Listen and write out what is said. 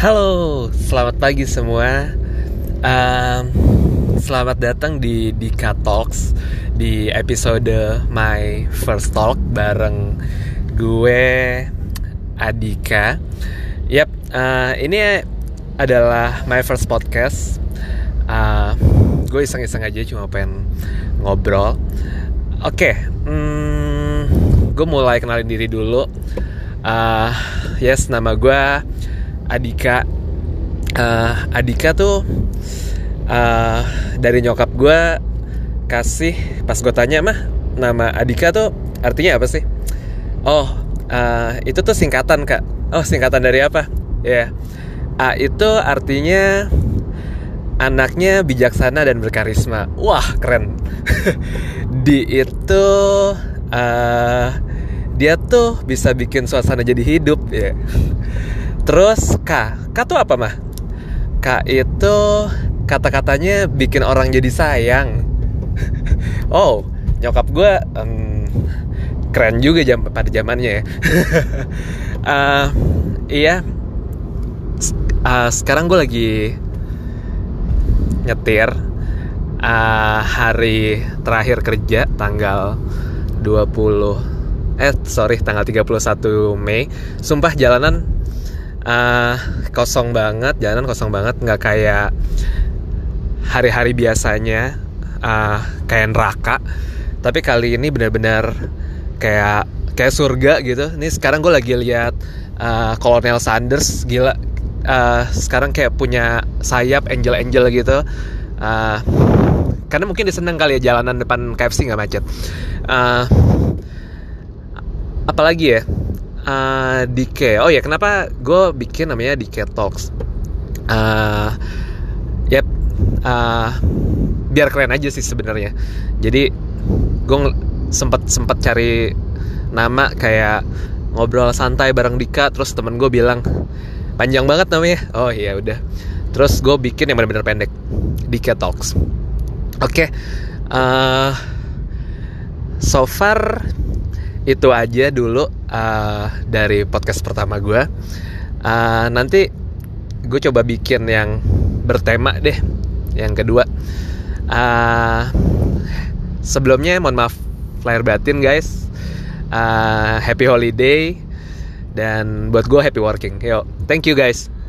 Halo, selamat pagi semua. Um, selamat datang di Dika Talks di episode My First Talk bareng gue Adika. Yap, uh, ini adalah my first podcast. Uh, gue iseng-iseng aja cuma pengen ngobrol. Oke, okay, hmm, gue mulai kenalin diri dulu. Uh, yes, nama gue Adika uh, Adika tuh uh, dari nyokap gue kasih pas gue tanya mah nama Adika tuh artinya apa sih? Oh uh, itu tuh singkatan kak. Oh singkatan dari apa? Ya. Yeah. A itu artinya anaknya bijaksana dan berkarisma. Wah keren. Di itu uh, dia tuh bisa bikin suasana jadi hidup ya. yeah. Terus K, K tuh apa mah? K itu kata-katanya bikin orang jadi sayang. oh, nyokap gue um, keren juga jam pada zamannya ya. uh, iya, uh, sekarang gue lagi nyetir uh, hari terakhir kerja tanggal 20 eh sorry tanggal 31 Mei. Sumpah jalanan uh, kosong banget jalan kosong banget nggak kayak hari-hari biasanya uh, kayak neraka. Tapi kali ini benar-benar kayak kayak surga gitu. Ini sekarang gue lagi lihat uh, Sanders gila. Uh, sekarang kayak punya sayap angel-angel gitu. Uh, karena mungkin disenang kali ya jalanan depan KFC nggak macet. Uh, apalagi ya uh, Dike. Oh ya, kenapa gue bikin namanya Dike Talks? Uh, yep, uh, biar keren aja sih sebenarnya. Jadi gue sempet sempet cari nama kayak ngobrol santai bareng Dika, terus temen gue bilang panjang banget namanya. Oh iya udah. Terus gue bikin yang benar-benar pendek, Dike Talks. Oke, okay. uh, so far itu aja dulu uh, dari podcast pertama gue. Uh, nanti gue coba bikin yang bertema deh, yang kedua. Uh, sebelumnya mohon maaf lahir batin guys. Uh, happy holiday dan buat gue happy working. Yo, thank you guys.